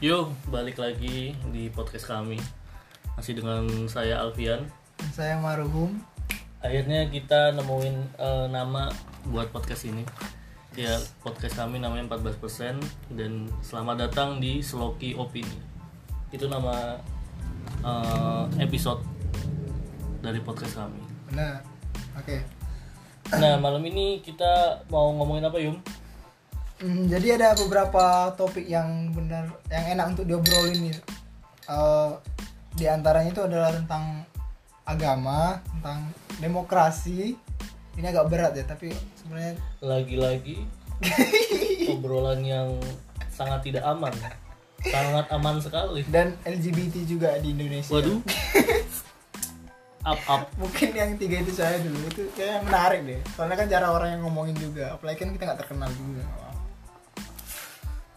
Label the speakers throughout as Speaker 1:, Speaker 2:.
Speaker 1: Yuk, balik lagi di podcast kami. Masih dengan saya Alfian.
Speaker 2: Saya Maruhum.
Speaker 1: Akhirnya kita nemuin eh, nama buat podcast ini. Ya, podcast kami namanya 14% dan selamat datang di Sloki Opini. Itu nama eh, episode dari podcast kami.
Speaker 2: Benar. Oke.
Speaker 1: Nah, malam ini kita mau ngomongin apa, Yum?
Speaker 2: Hmm, jadi ada beberapa topik yang benar yang enak untuk diobrolin nih. Eh, di antaranya itu adalah tentang agama, tentang demokrasi. Ini agak berat ya, tapi sebenarnya
Speaker 1: Lagi-lagi obrolan yang sangat tidak aman. Sangat aman sekali.
Speaker 2: dan LGBT juga di Indonesia.
Speaker 1: Waduh. Up up.
Speaker 2: Mungkin yang tiga itu saya dulu itu kayak menarik deh. Soalnya kan cara orang yang ngomongin juga. Apalagi kan kita nggak terkenal juga.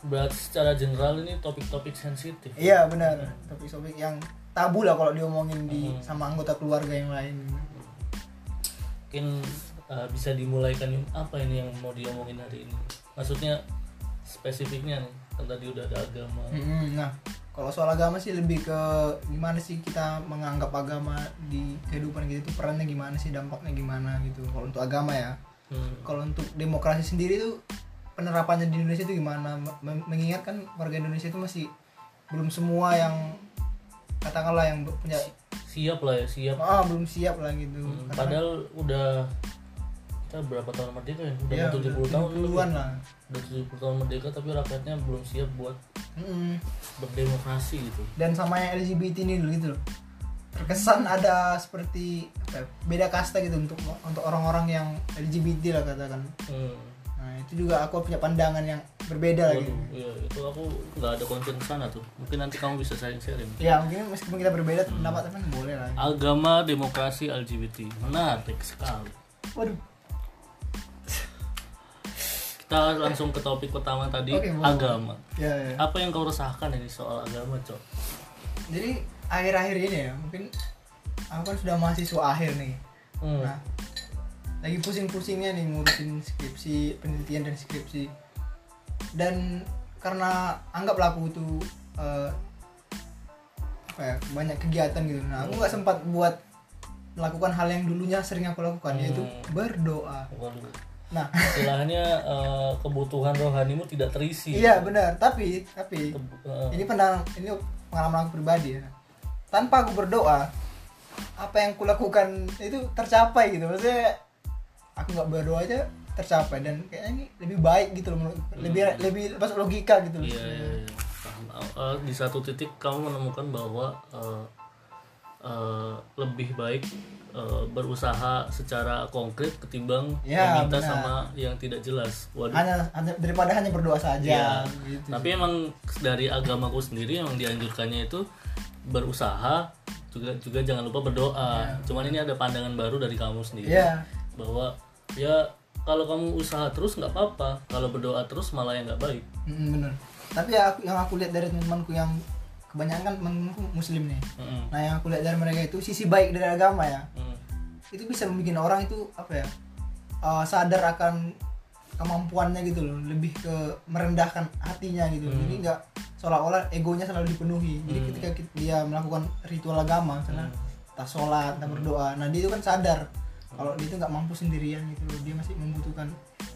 Speaker 1: Berarti secara general ini topik-topik sensitif.
Speaker 2: Iya benar. Topik-topik yang tabu lah kalau diomongin di
Speaker 1: Hmm.
Speaker 2: sama anggota keluarga yang lain.
Speaker 1: Mungkin uh, bisa dimulaikan apa ini yang mau diomongin hari ini? Maksudnya spesifiknya nih. Kan tadi udah ada agama.
Speaker 2: Mm-mm. Nah, kalau soal agama sih lebih ke gimana sih kita menganggap agama di kehidupan kita itu perannya gimana sih, dampaknya gimana gitu. Kalau untuk agama ya.
Speaker 1: Hmm.
Speaker 2: Kalau untuk demokrasi sendiri tuh penerapannya di Indonesia itu gimana? Men- Mengingatkan warga Indonesia itu masih belum semua yang katakanlah yang punya
Speaker 1: Siap lah ya, siap.
Speaker 2: ah belum siap lah gitu.
Speaker 1: Hmm,
Speaker 2: Karena-
Speaker 1: Padahal udah kita berapa tahun merdeka ya? Udah
Speaker 2: ya,
Speaker 1: mau 70 tahun lebih.
Speaker 2: 70-an lah.
Speaker 1: Udah 70 tahun merdeka tapi rakyatnya belum siap buat
Speaker 2: Mm-mm.
Speaker 1: berdemokrasi gitu.
Speaker 2: dan sama yang LGBT ini dulu gitu loh terkesan ada seperti apa ya, beda kasta gitu untuk untuk orang-orang yang LGBT lah katakan
Speaker 1: Hmm.
Speaker 2: Nah itu juga aku punya pandangan yang berbeda lagi
Speaker 1: iya, itu aku nggak ada konsen ke sana tuh. Mungkin nanti kamu bisa sharing-sharing.
Speaker 2: ya mungkin meskipun kita berbeda pendapat tapi boleh lah
Speaker 1: Agama, demokrasi, LGBT. Menarik sekali.
Speaker 2: waduh
Speaker 1: Kita langsung ke topik pertama tadi,
Speaker 2: Oke, mau.
Speaker 1: agama.
Speaker 2: ya, ya.
Speaker 1: Apa yang kau resahkan ini soal agama, Cok?
Speaker 2: jadi akhir-akhir ini ya mungkin aku kan sudah mahasiswa akhir nih
Speaker 1: Hmm.
Speaker 2: nah lagi pusing-pusingnya nih ngurusin skripsi penelitian dan skripsi. Dan karena anggaplah aku itu eh, apa ya banyak kegiatan gitu. Nah aku nggak sempat buat melakukan hal yang dulunya sering aku lakukan yaitu
Speaker 1: Hmm.
Speaker 2: berdoa.
Speaker 1: Waduh.
Speaker 2: nah.
Speaker 1: Istilahnya eh, kebutuhan rohanimu tidak terisi.
Speaker 2: iya benar. Tapi tapi
Speaker 1: Kebu- eh,
Speaker 2: ini pandangan ini pengalaman aku pribadi ya. Tanpa aku berdoa apa yang kulakukan itu tercapai gitu. Maksudnya aku nggak berdoa aja tercapai dan kayaknya ini lebih baik gitu loh menurut- lebih lebih masuk logika gitu loh
Speaker 1: Iya, iya, iya. Paham. Eh, di satu titik kamu menemukan bahwa eh, eh, lebih baik eh, berusaha secara konkret ketimbang
Speaker 2: Ya,
Speaker 1: meminta
Speaker 2: benar.
Speaker 1: sama yang tidak jelas. Waduh.
Speaker 2: hanya, hanya daripada hanya berdoa saja
Speaker 1: Iya.
Speaker 2: gitu
Speaker 1: Tapi emang dari agamaku sendiri yang dianjurkannya itu berusaha juga juga jangan lupa berdoa. Cuman ini ada pandangan baru dari kamu sendiri
Speaker 2: Iya.
Speaker 1: Bahwa ya kalau kamu usaha terus nggak apa-apa. Kalau berdoa terus malah yang nggak baik.
Speaker 2: Mm, bener tapi ya aku, yang aku lihat dari teman-temanku yang kebanyakan kan teman-temanku muslim nih
Speaker 1: Mm-mm.
Speaker 2: nah yang aku lihat dari mereka itu sisi baik dari agama ya
Speaker 1: Mm.
Speaker 2: itu bisa membuat orang itu apa ya uh, sadar akan kemampuannya gitu loh lebih ke merendahkan hatinya gitu
Speaker 1: Hmm.
Speaker 2: jadi nggak seolah-olah egonya selalu dipenuhi jadi ketika dia melakukan ritual agama misalnya entah sholat entah berdoa nah dia itu kan sadar kalau dia itu nggak mampu sendirian gitu loh dia masih membutuhkan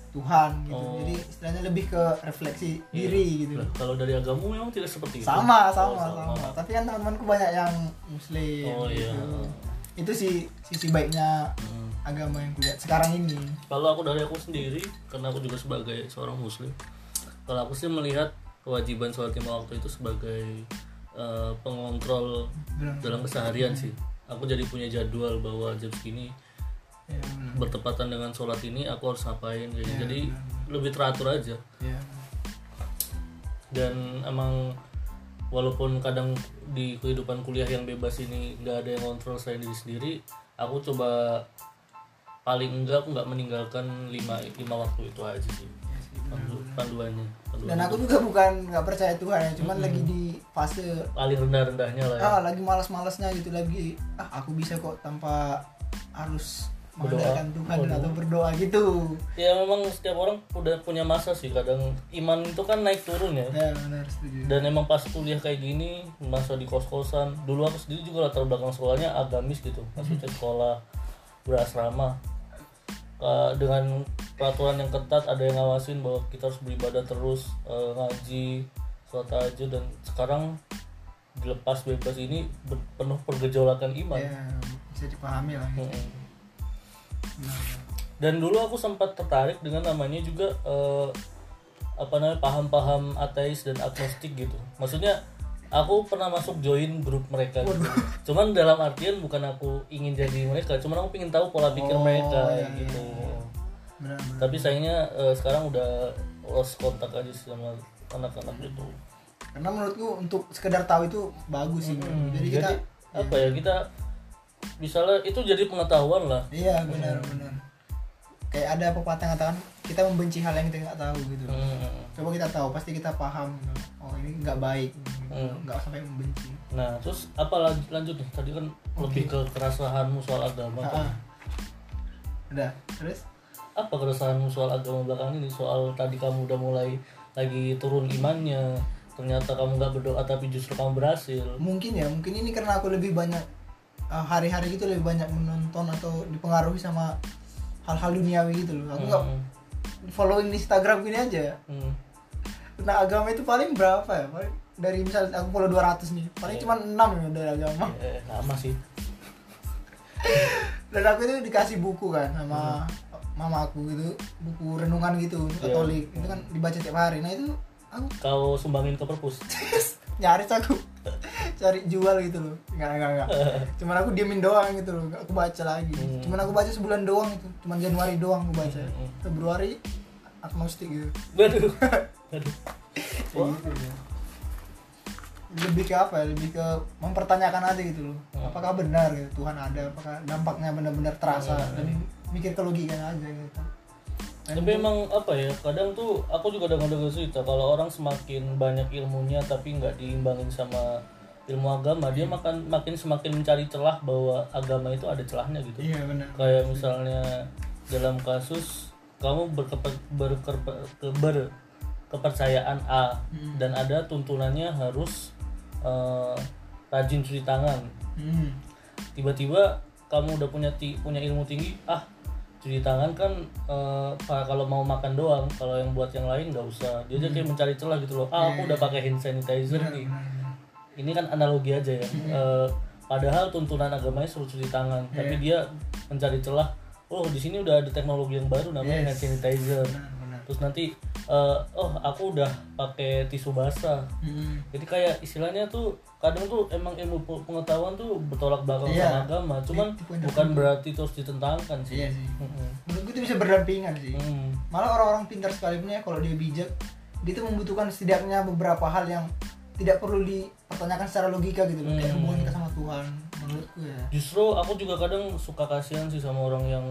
Speaker 2: Tuhan gitu
Speaker 1: Oh.
Speaker 2: jadi istilahnya lebih ke refleksi
Speaker 1: Iya.
Speaker 2: diri gitu
Speaker 1: Lah, kalau dari agamu memang tidak seperti itu.
Speaker 2: sama
Speaker 1: Oh,
Speaker 2: sama sama tapi kan teman-temanku banyak yang muslim
Speaker 1: Oh, iya.
Speaker 2: gitu. itu sih sisi baiknya
Speaker 1: Mm.
Speaker 2: agama yang kulihat sekarang ini
Speaker 1: Kalau aku dari aku sendiri, karena aku juga sebagai seorang muslim, kalau aku sih melihat kewajiban sholat lima waktu itu sebagai eh, pengontrol
Speaker 2: Benar.
Speaker 1: dalam keseharian sih. Aku jadi punya jadwal bahwa jam segini
Speaker 2: ya,
Speaker 1: bertepatan dengan sholat ini aku harus ngapain gitu.
Speaker 2: Iya,
Speaker 1: jadi lebih teratur aja.
Speaker 2: ya.
Speaker 1: Dan emang walaupun kadang di kehidupan kuliah yang bebas ini nggak ada yang kontrol selain diri sendiri, aku coba paling enggak aku nggak meninggalkan lima lima waktu itu aja sih Pandu- panduannya, panduan
Speaker 2: dan aku juga bukan nggak percaya Tuhan ya cuman lagi di fase
Speaker 1: paling rendah-rendahnya lah ya.
Speaker 2: ah lagi malas-malasnya gitu lagi ah aku bisa kok tanpa harus mengandalkan Tuhan
Speaker 1: Waduh.
Speaker 2: atau berdoa gitu.
Speaker 1: Ya memang setiap orang udah punya masa sih kadang iman itu kan naik turun ya.
Speaker 2: Ya benar setuju.
Speaker 1: Dan emang pas kuliah kayak gini masa di kos kosan dulu aku sendiri juga latar belakang sekolahnya agamis gitu maksudnya sekolah berasrama Eh, dengan peraturan yang ketat ada yang ngawasin bahwa kita harus beribadah terus eh, ngaji sholat tahajud dan sekarang dilepas bebas ini penuh pergejolakan iman.
Speaker 2: Ya bisa dipahami lah gitu.
Speaker 1: Dan dulu aku sempat tertarik dengan namanya juga eh, apa namanya paham-paham ateis dan agnostik gitu. Maksudnya aku pernah masuk join grup mereka gitu. Cuman dalam artian bukan aku ingin jadi mereka cuman aku ingin tahu pola pikir
Speaker 2: Oh,
Speaker 1: mereka
Speaker 2: iya,
Speaker 1: gitu.
Speaker 2: iya, benar benar
Speaker 1: tapi sayangnya eh, sekarang udah lost kontak aja sama anak-anak itu
Speaker 2: karena menurutku untuk sekedar tahu itu bagus sih
Speaker 1: Hmm,
Speaker 2: jadi kita
Speaker 1: apa ya kita misalnya itu jadi pengetahuan lah
Speaker 2: iya benar benar kayak ada pepatah yang katakan kita membenci hal yang kita nggak tahu gitu
Speaker 1: Hmm.
Speaker 2: coba kita tahu pasti kita paham gitu. oh ini nggak baik
Speaker 1: Hmm.
Speaker 2: nggak sampai membenci
Speaker 1: Nah, terus apa lanjut, lanjut nih? Tadi kan lebih ke keresahanmu soal agama.
Speaker 2: Ah,
Speaker 1: kan?
Speaker 2: ah. udah terus
Speaker 1: Apa keresahanmu soal agama belakang ini? Soal tadi kamu udah mulai lagi turun imannya, ternyata kamu nggak berdoa tapi justru kamu berhasil.
Speaker 2: mungkin ya mungkin ini karena aku lebih banyak uh, hari-hari gitu lebih banyak menonton atau dipengaruhi sama hal-hal duniawi gitu loh. Aku nggak
Speaker 1: Hmm,
Speaker 2: following di Instagram gini aja.
Speaker 1: Hmm,
Speaker 2: nah agama itu paling berapa ya? Paling dari misal aku follow 200 nih paling
Speaker 1: Iya.
Speaker 2: cuma 6 ya dari agama.
Speaker 1: Eh, lama sih.
Speaker 2: dan aku itu dikasih buku kan sama mama aku gitu buku renungan gitu
Speaker 1: Iya.
Speaker 2: katolik. Itu kan dibaca tiap hari. Nah itu aku
Speaker 1: Kau sumbangin ke perpus.
Speaker 2: nyaris aku cari jual gitu loh nggak nggak nggak cuman aku diemin doang gitu loh aku baca lagi
Speaker 1: Hmm.
Speaker 2: cuman aku baca sebulan doang itu cuman Januari doang aku baca
Speaker 1: Hmm.
Speaker 2: Februari agnostik gitu
Speaker 1: Waduh. Waduh.
Speaker 2: Gitu ya. lebih ke apa ya lebih ke mempertanyakan aja gitu loh
Speaker 1: Hmm.
Speaker 2: apakah benar gitu Tuhan ada apakah dampaknya benar-benar terasa
Speaker 1: Hmm.
Speaker 2: lebih mikir ke logikanya aja gitu Dan
Speaker 1: Tapi emang apa ya? Kadang tuh aku juga dengar dengar cerita kalau orang semakin banyak ilmunya tapi nggak diimbangin sama ilmu agama, dia makan makin semakin mencari celah bahwa agama itu ada celahnya gitu.
Speaker 2: iya benar
Speaker 1: kayak misalnya dalam kasus kamu berkeper, berkeper, ke- ber- kepercayaan A
Speaker 2: Hmm.
Speaker 1: dan ada tuntunannya harus eh, rajin cuci tangan
Speaker 2: Hmm.
Speaker 1: tiba-tiba kamu udah punya ti- punya ilmu tinggi ah cuci tangan kan eh, pa- kalau mau makan doang kalau yang buat yang lain nggak usah. Dia aja kayak mencari celah gitu loh. Ah aku udah pakai hand sanitizer nih. ini kan analogi aja ya. Eh, padahal tuntunan agamanya suruh cuci tangan, tapi dia mencari celah. Oh, di sini udah ada teknologi yang baru namanya hand
Speaker 2: Yes.
Speaker 1: sanitizer.
Speaker 2: benar benar
Speaker 1: Terus nanti eh, oh aku udah pakai tisu basah.
Speaker 2: Hmm.
Speaker 1: Jadi kayak istilahnya tuh kadang tuh emang ilmu pe- pengetahuan tuh bertolak belakang
Speaker 2: Iya.
Speaker 1: sama agama. Cuman
Speaker 2: Itu poin
Speaker 1: bukan berarti terus ditentangkan sih.
Speaker 2: iya sih
Speaker 1: Mm-mm.
Speaker 2: menurutku itu bisa berdampingan sih
Speaker 1: Hmm.
Speaker 2: malah orang-orang pintar sekalipun ya kalau dia bijak dia tuh membutuhkan setidaknya beberapa hal yang tidak perlu dipertanyakan secara logika gitu loh kayak
Speaker 1: Hmm.
Speaker 2: hubungan kita sama Tuhan menurutku ya
Speaker 1: Justru aku juga kadang suka kasihan sih sama orang yang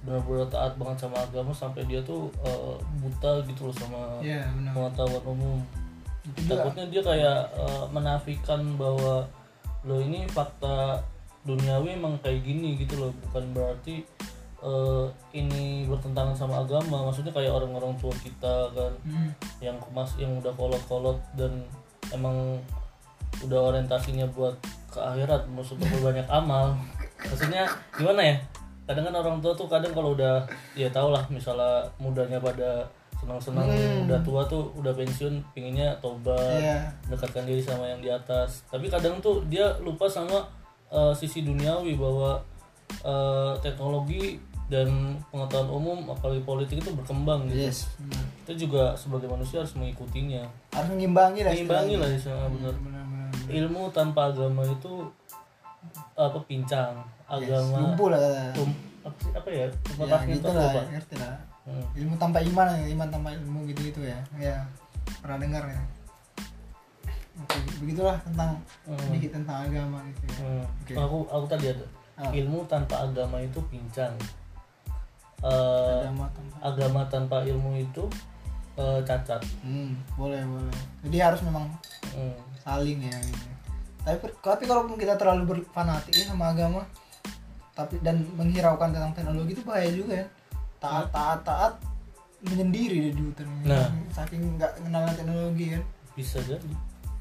Speaker 1: benar-benar taat banget sama agama sampai dia tuh eh, buta gitu loh sama
Speaker 2: iya benar
Speaker 1: pengetahuan umum.
Speaker 2: itu juga
Speaker 1: Takutnya dia kayak eh, menafikan bahwa lo ini fakta duniawi emang kayak gini gitu loh, bukan berarti eh, ini bertentangan sama agama. Maksudnya kayak orang-orang tua kita kan
Speaker 2: Hmm.
Speaker 1: yang kemas yang udah kolot-kolot dan emang udah orientasinya buat ke akhirat maksudnya banyak amal maksudnya gimana ya kadang kan orang tua tuh kadang kalau udah ya tau lah misalnya mudanya pada senang-senang
Speaker 2: Hmm.
Speaker 1: udah tua tuh udah pensiun pinginnya tobat
Speaker 2: Iya.
Speaker 1: dekatkan diri sama yang di atas tapi kadang tuh dia lupa sama uh, sisi duniawi bahwa uh, teknologi dan pengetahuan umum apalagi politik itu berkembang gitu
Speaker 2: yes.
Speaker 1: Kita juga sebagai manusia harus mengikutinya.
Speaker 2: Harus mengimbangi lah
Speaker 1: mengimbangi lah di sana benar.
Speaker 2: benar
Speaker 1: ilmu tanpa agama itu apa pincang. Agama
Speaker 2: lumpuh lah
Speaker 1: tum- apa, sih- apa ya
Speaker 2: ya
Speaker 1: pepatahnya
Speaker 2: gitu
Speaker 1: itu
Speaker 2: lah
Speaker 1: apa
Speaker 2: ngerti lah.
Speaker 1: Hmm.
Speaker 2: ilmu tanpa iman iman tanpa ilmu gitu gitu ya. Ya pernah dengar ya. Oke, begitulah tentang
Speaker 1: Hmm.
Speaker 2: sedikit tentang agama gitu ya.
Speaker 1: Hmm.
Speaker 2: Oke.
Speaker 1: aku aku tadi ada
Speaker 2: Ah.
Speaker 1: ilmu tanpa agama itu pincang. Eh,
Speaker 2: agama tanpa
Speaker 1: agama tanpa ilmu itu eh, cacat.
Speaker 2: Hmm, boleh boleh. Jadi harus memang tapi dan menghiraukan tentang teknologi itu bahaya juga ya. Taat taat taat menyendiri di hutan.
Speaker 1: Nah.
Speaker 2: saking nggak kenal teknologi kan.
Speaker 1: Bisa jadi.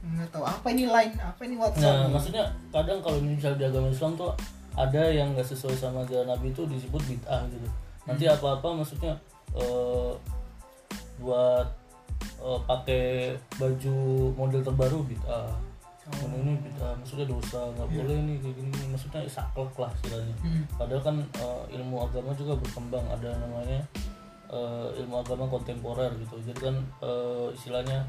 Speaker 2: Nggak tahu apa ini line apa ini WhatsApp
Speaker 1: nah maksudnya kadang kalau misalnya di agama Islam tuh ada yang nggak sesuai sama ajaran Nabi itu disebut bid'ah gitu. Nanti
Speaker 2: Hmm.
Speaker 1: apa-apa maksudnya eh, buat eh, pakai baju model terbaru bid'ah
Speaker 2: Oh.
Speaker 1: Dan ini bid'ah maksudnya dosa nggak boleh nih kayak gini maksudnya saklek lah istilahnya.
Speaker 2: Hmm.
Speaker 1: padahal kan eh, ilmu agama juga berkembang ada namanya eh, ilmu agama kontemporer gitu jadi kan eh, istilahnya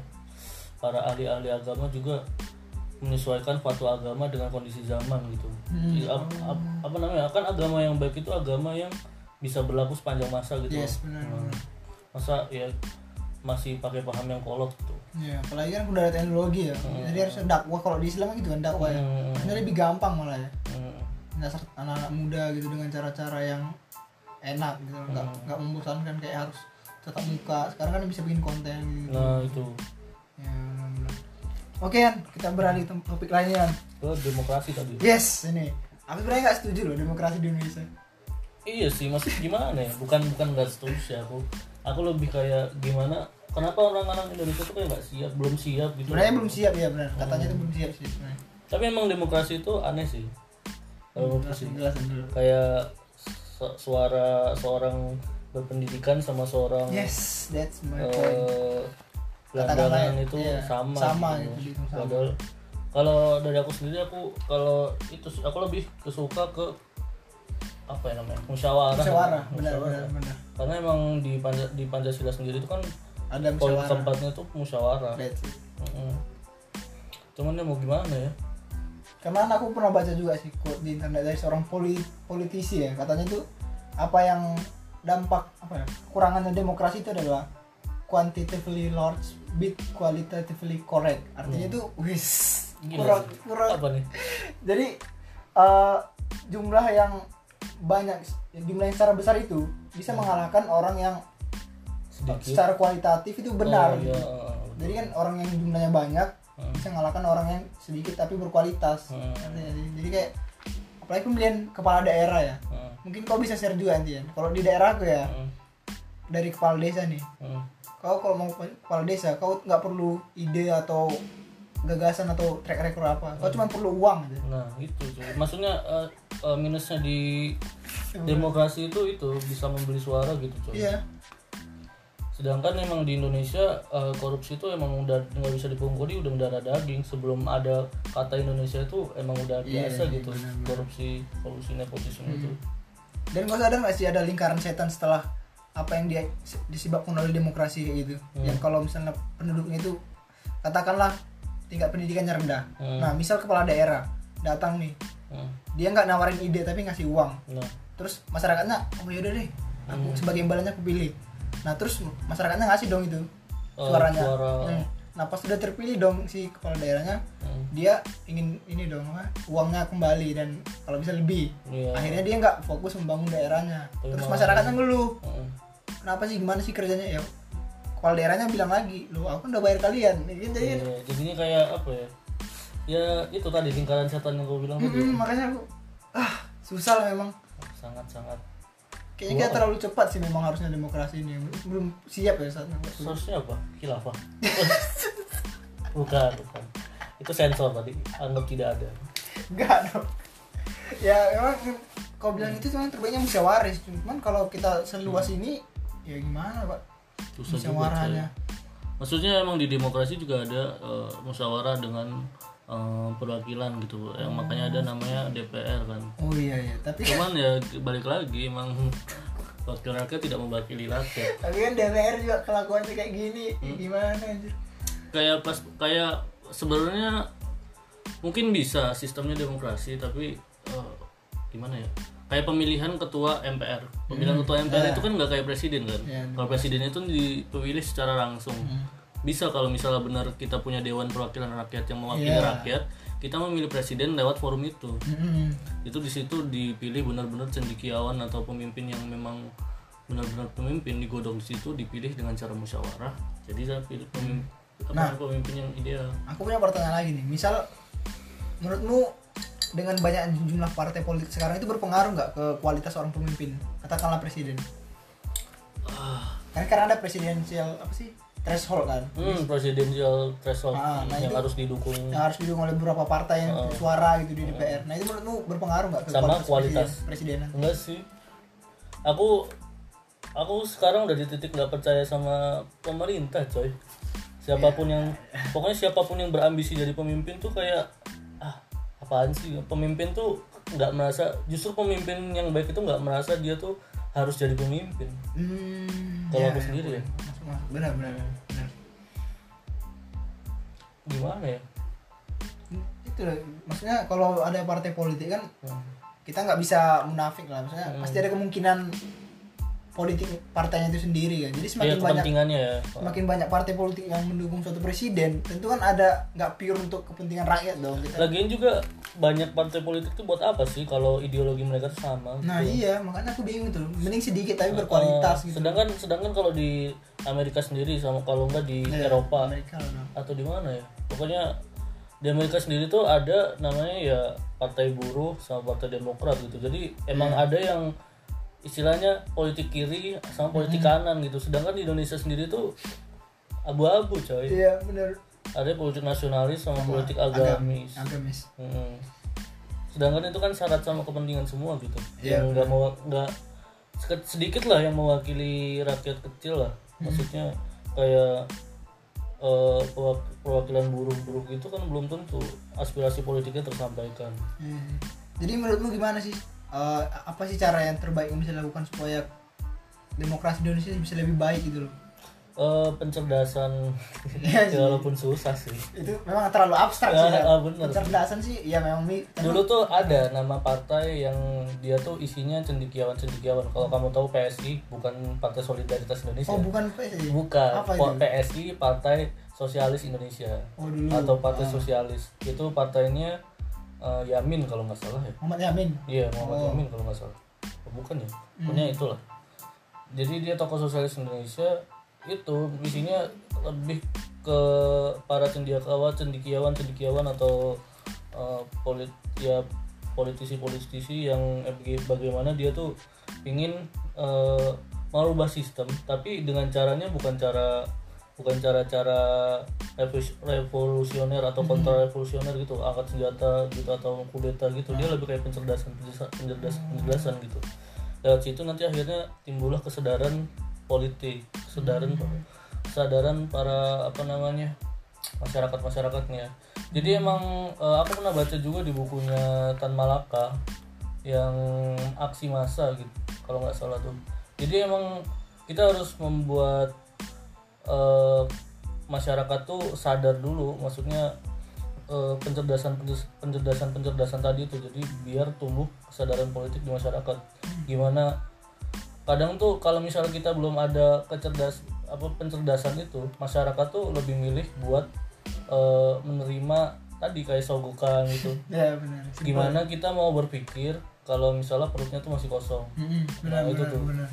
Speaker 1: para ahli-ahli agama juga menyesuaikan fatwa agama dengan kondisi zaman gitu. Jadi, ap- ap- apa namanya kan agama yang baik itu agama yang bisa berlaku sepanjang masa gitu
Speaker 2: Yes, benar.
Speaker 1: Masa ya masih pakai paham yang kolot gitu
Speaker 2: Ya, apalagi kan udah ada teknologi ya. Jadi harus dakwah kalau di Islam kan gitu kan dakwah ya.
Speaker 1: Hmm.
Speaker 2: Sebenarnya lebih gampang malah ya.
Speaker 1: Hmm.
Speaker 2: Dasar anak-anak muda gitu dengan cara-cara yang enak gitu. Enggak
Speaker 1: Hmm.
Speaker 2: enggak membosankan kayak harus tetap muka. Sekarang kan bisa bikin konten gitu.
Speaker 1: nah itu
Speaker 2: Ya, benar-benar. Oke kan, kita beralih ke topik lainnya. Yan.
Speaker 1: ke demokrasi tadi
Speaker 2: Yes, ini. Aku sebenarnya nggak setuju loh demokrasi di Indonesia.
Speaker 1: Iya sih, maksud gimana ya? Bukan bukan nggak setuju sih aku. Aku lebih kayak gimana? Kenapa orang-orang Indonesia tuh kayak nggak siap, belum siap gitu?
Speaker 2: Sebenarnya belum siap ya benar. Katanya itu belum siap sih sebenarnya.
Speaker 1: Tapi emang demokrasi itu aneh sih. Kalau.
Speaker 2: Jelasin dulu.
Speaker 1: Kayak su- suara seorang berpendidikan sama seorang
Speaker 2: Yes, that's my point. Katakanlah,
Speaker 1: gelandangan itu
Speaker 2: iya,
Speaker 1: sama.
Speaker 2: sama
Speaker 1: gitu.
Speaker 2: gitu, dihitung sama.
Speaker 1: Padahal kalau dari aku sendiri aku kalau itu aku lebih kesuka ke apa ya namanya musyawarah.
Speaker 2: Musyawarah, benar benar benar.
Speaker 1: karena emang di Panja- di Pancasila sendiri itu kan
Speaker 2: Ada musyawarah.
Speaker 1: keempatnya itu musyawarah. Mm-mm. cuman ya mau gimana ya?
Speaker 2: Karena aku pernah baca juga sih quote di internet dari seorang poli- politisi ya. Katanya itu apa yang dampak apa ya kekurangannya demokrasi itu adalah quantitatively large bit qualitatively correct. Artinya itu wis
Speaker 1: Gila
Speaker 2: kurang kurang.
Speaker 1: Apa nih?
Speaker 2: Jadi eh, jumlah yang banyak jumlah yang secara besar itu bisa mengalahkan orang yang
Speaker 1: sedikit.
Speaker 2: secara kualitatif itu benar
Speaker 1: Oh, iya,
Speaker 2: gitu.
Speaker 1: eh, eh,
Speaker 2: jadi kan orang yang jumlahnya banyak
Speaker 1: Hmm.
Speaker 2: bisa mengalahkan orang yang sedikit tapi berkualitas.
Speaker 1: Hmm.
Speaker 2: Jadi, jadi kayak apalagi pemilihan kepala daerah ya.
Speaker 1: Eh,
Speaker 2: mungkin kau bisa share juga nanti ya. Kalau di daerahku ya
Speaker 1: eh,
Speaker 2: dari kepala desa nih.
Speaker 1: Eh.
Speaker 2: kau kalau mau kepala desa kau nggak perlu ide atau gagasan atau track record apa. Kau cuma perlu uang aja
Speaker 1: nah itu cuy. maksudnya eh, eh, minusnya di demokrasi itu itu bisa membeli suara gitu coy
Speaker 2: iya.
Speaker 1: Sedangkan emang di Indonesia eh, korupsi itu emang udah nggak bisa dipungkiri udah mendarah daging. Sebelum ada kata Indonesia itu emang udah
Speaker 2: Iya,
Speaker 1: biasa
Speaker 2: iya,
Speaker 1: gitu
Speaker 2: benar-benar. Hmm.
Speaker 1: korupsi korupsi nepotisme itu.
Speaker 2: Dan kau sadar nggak sih ada lingkaran setan setelah apa yang dia disebabkan oleh demokrasi kayak gitu?
Speaker 1: Hmm.
Speaker 2: yang kalau misalnya penduduknya itu katakanlah tingkat pendidikannya rendah
Speaker 1: Hmm.
Speaker 2: nah misal kepala daerah datang nih
Speaker 1: Hmm.
Speaker 2: dia nggak nawarin ide tapi ngasih uang
Speaker 1: nah
Speaker 2: terus masyarakatnya oh yaudah deh aku
Speaker 1: Hmm.
Speaker 2: sebagai imbalannya aku pilih nah terus masyarakatnya ngasih dong itu
Speaker 1: Oh,
Speaker 2: suaranya
Speaker 1: suara.
Speaker 2: Hmm. nah pas sudah terpilih dong si kepala daerahnya
Speaker 1: Hmm.
Speaker 2: dia ingin ini dong uangnya kembali dan kalau bisa lebih
Speaker 1: Iya.
Speaker 2: akhirnya dia nggak fokus membangun daerahnya terus masyarakatnya ngeluh
Speaker 1: Hmm.
Speaker 2: kenapa sih gimana sih kerjanya ya kepala daerahnya bilang lagi lu aku kan udah bayar kalian. Gitu, jadi
Speaker 1: Iya, jadinya kayak apa ya? Ya itu tadi lingkaran setan yang gue bilang tadi.
Speaker 2: Mm, makanya aku ah susah lah memang.
Speaker 1: Sangat sangat
Speaker 2: kayaknya kita terlalu cepat sih memang harusnya demokrasi ini. Belum siap ya saatnya
Speaker 1: source-nya apa? Khilafah. Bukan bukan. Itu sensor tadi. Anggap tidak ada.
Speaker 2: Enggak dong. Ya memang kau bilang itu cuma terbaiknya musyawarah. Cuman kalau kita seluas ini ya gimana pak?
Speaker 1: Susah juga,
Speaker 2: Musyawarahnya.
Speaker 1: maksudnya emang di demokrasi juga ada eh, musyawarah dengan eh, perwakilan gitu yang makanya ada namanya DPR kan
Speaker 2: Oh iya iya. Tapi
Speaker 1: cuman ya balik lagi emang wakil rakyat tidak mewakili rakyat
Speaker 2: tapi kan DPR juga kelakuannya kayak gini. Ya Gimana anjir?
Speaker 1: kayak pas kayak sebenarnya mungkin bisa sistemnya demokrasi tapi eh, gimana ya kayak pemilihan ketua MPR pemilihan ketua MPR itu kan nggak kayak presiden kan?
Speaker 2: Ya,
Speaker 1: kalau presiden itu dipilih secara langsung. Bisa kalau misalnya benar kita punya dewan perwakilan rakyat yang mewakili
Speaker 2: Iya.
Speaker 1: rakyat kita memilih presiden lewat forum itu.
Speaker 2: Mm-mm.
Speaker 1: itu di situ dipilih benar-benar cendikiawan atau pemimpin yang memang benar-benar pemimpin digodong di situ dipilih dengan cara musyawarah. Jadi saya pilih pemimpin,
Speaker 2: Nah.
Speaker 1: pemimpin yang ideal.
Speaker 2: Aku punya pertanyaan lagi nih. Misal menurutmu dengan banyak jumlah partai politik sekarang itu berpengaruh nggak ke kualitas seorang pemimpin? Katakanlah presiden.
Speaker 1: Ah,
Speaker 2: kan karena ada presidensial apa sih? Threshold kan?
Speaker 1: Hmm, presidential threshold
Speaker 2: Ah, nah
Speaker 1: yang
Speaker 2: itu-
Speaker 1: harus didukung.
Speaker 2: yang harus didukung oleh beberapa partai yang
Speaker 1: Oh.
Speaker 2: suara gitu di DPR nah itu menurutmu berpengaruh nggak ke
Speaker 1: Sama kualitas.
Speaker 2: presiden- presidenan?
Speaker 1: Enggak sih. Aku aku sekarang udah di titik nggak percaya sama pemerintah coy. Siapa pun yang pokoknya siapa pun yang berambisi jadi pemimpin tuh kayak ah apaan sih? Pemimpin tuh nggak merasa justru pemimpin yang baik itu nggak merasa dia tuh harus jadi pemimpin.
Speaker 2: Hmm,
Speaker 1: Kalau
Speaker 2: ya,
Speaker 1: aku
Speaker 2: ya,
Speaker 1: sendiri ya.
Speaker 2: benar benar benar
Speaker 1: gimana ya?
Speaker 2: Itu maksudnya kalau ada partai politik kan
Speaker 1: Hmm.
Speaker 2: kita nggak bisa munafik lah. Maksudnya pasti ada kemungkinan politik partainya itu sendiri kan. Jadi
Speaker 1: ya
Speaker 2: semakin banyak
Speaker 1: kepentingannya ya.
Speaker 2: semakin banyak partai politik yang mendukung suatu presiden tentu kan ada nggak pure untuk kepentingan rakyat dong kita
Speaker 1: lagian juga banyak partai politik tuh buat apa sih kalau ideologi mereka sama
Speaker 2: nah
Speaker 1: gitu.
Speaker 2: iya makanya aku bingung tuh. Mending sedikit tapi berkualitas gitu.
Speaker 1: Sedangkan sedangkan kalau di Amerika sendiri sama kalau enggak di
Speaker 2: Iya,
Speaker 1: Eropa
Speaker 2: Amerika
Speaker 1: atau di mana ya? Pokoknya di Amerika sendiri tuh ada namanya ya partai buruh sama partai demokrat gitu. Jadi emang
Speaker 2: Iya.
Speaker 1: ada yang istilahnya politik kiri sama politik kanan gitu. Sedangkan di Indonesia sendiri tuh abu-abu coy.
Speaker 2: Iya benar
Speaker 1: ada politik nasionalis sama politik agamis.
Speaker 2: agamis.
Speaker 1: Mm. sedangkan itu kan syarat sama kepentingan semua gitu.
Speaker 2: Iya,
Speaker 1: yang nggak mau nggak sedikit lah yang mewakili rakyat kecil lah. Maksudnya kayak pewak- perwakilan buruh-buruh gitu kan belum tentu aspirasi politiknya tersampaikan.
Speaker 2: Hmm. jadi menurutmu gimana sih Eh, apa sih cara yang terbaik yang bisa dilakukan supaya demokrasi Indonesia bisa lebih baik gitu loh?
Speaker 1: Eh, pencerdasan.
Speaker 2: Sih.
Speaker 1: ya walaupun susah sih.
Speaker 2: Itu memang terlalu abstrak
Speaker 1: Ya,
Speaker 2: sih
Speaker 1: ah, bener.
Speaker 2: pencerdasan sih ya memang mi-
Speaker 1: dulu tuh ada nama partai yang dia tuh isinya cendikiawan cendikiawan kalau kamu tahu PSI bukan Partai Solidaritas Indonesia.
Speaker 2: Oh bukan PSI
Speaker 1: Bukan,
Speaker 2: apa itu?
Speaker 1: PSI Partai Sosialis Indonesia.
Speaker 2: Oh dulu.
Speaker 1: Atau Partai
Speaker 2: Ah.
Speaker 1: Sosialis. Itu partainya eh, Yamin kalau nggak salah ya.
Speaker 2: Muhammad Yamin
Speaker 1: Iya Muhammad
Speaker 2: Oh.
Speaker 1: Yamin kalau nggak salah. Oh, bukan ya? Pokoknya itulah. Jadi dia tokoh sosialis Indonesia itu isinya lebih ke para cendikiawan, cendikiawan, cendikiawan atau eh, polit ya politisi-politisi yang baga- bagaimana dia tuh ingin eh, merubah sistem tapi dengan caranya bukan cara bukan cara-cara revolus- revolusioner atau kontra revolusioner gitu angkat senjata gitu atau kudeta gitu. Dia lebih kayak pencerdasan pencerdasan pencerdasan, gitu. Lewat situ nanti akhirnya timbullah kesadaran politik kesadaran kesadaran para apa namanya masyarakat masyarakatnya jadi emang eh, aku pernah baca juga di bukunya Tan Malaka yang aksi massa gitu kalau nggak salah tuh. Jadi emang kita harus membuat eh, masyarakat tuh sadar dulu maksudnya eh, pencerdasan pencerdasan pencerdasan tadi itu. Jadi biar tumbuh kesadaran politik di masyarakat. Gimana kadang tuh kalau misalnya kita belum ada kecerdas apa pencerdasan itu masyarakat tuh lebih milih buat eh, menerima tadi kayak sogokan gitu.
Speaker 2: Ya benar.
Speaker 1: Gimana kita mau berpikir kalau misalnya perutnya tuh masih kosong.
Speaker 2: Benar
Speaker 1: Nah, itu
Speaker 2: benar
Speaker 1: tuh.
Speaker 2: benar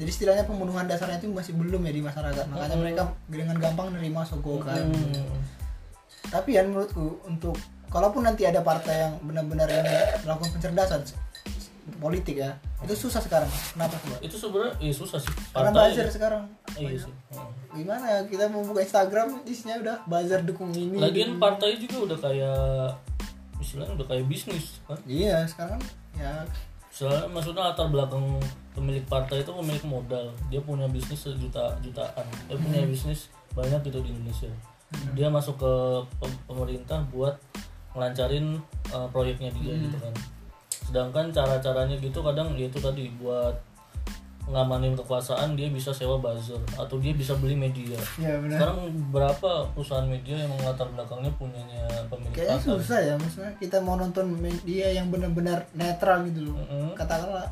Speaker 2: jadi istilahnya pembunuhan dasarnya itu masih belum ya di masyarakat. Makanya mereka dengan gampang nerima sogokan.
Speaker 1: Hmm.
Speaker 2: tapi ya menurutku untuk kalaupun nanti ada partai yang benar-benar ingin melakukan pencerdasan politik ya itu susah sekarang. Kenapa coba?
Speaker 1: Itu sebenarnya iya susah sih.
Speaker 2: Karena buzzer sekarang.
Speaker 1: Iya sih. Hmm.
Speaker 2: gimana ya kita mau buka Instagram isinya udah buzzer dukung ini.
Speaker 1: Lagian partai juga udah kayak istilahnya udah kayak bisnis kan?
Speaker 2: Iya sekarang ya.
Speaker 1: Soalnya maksudnya latar belakang pemilik partai itu pemilik modal. Dia punya bisnis sejuta jutaan. Dia punya bisnis banyak gitu di Indonesia. Dia masuk ke pem- pemerintah buat ngelancarin uh, proyeknya dia gitu kan. Sedangkan cara-caranya gitu kadang ya itu tadi buat ngamanin kekuasaan dia bisa sewa buzzer atau dia bisa beli media.
Speaker 2: Ya benar.
Speaker 1: Sekarang berapa perusahaan media yang latar belakangnya punyanya pemilik
Speaker 2: kayaknya
Speaker 1: pasar?
Speaker 2: susah ya maksudnya kita mau nonton media yang benar-benar netral gitu loh.
Speaker 1: Mm-mm.
Speaker 2: katakanlah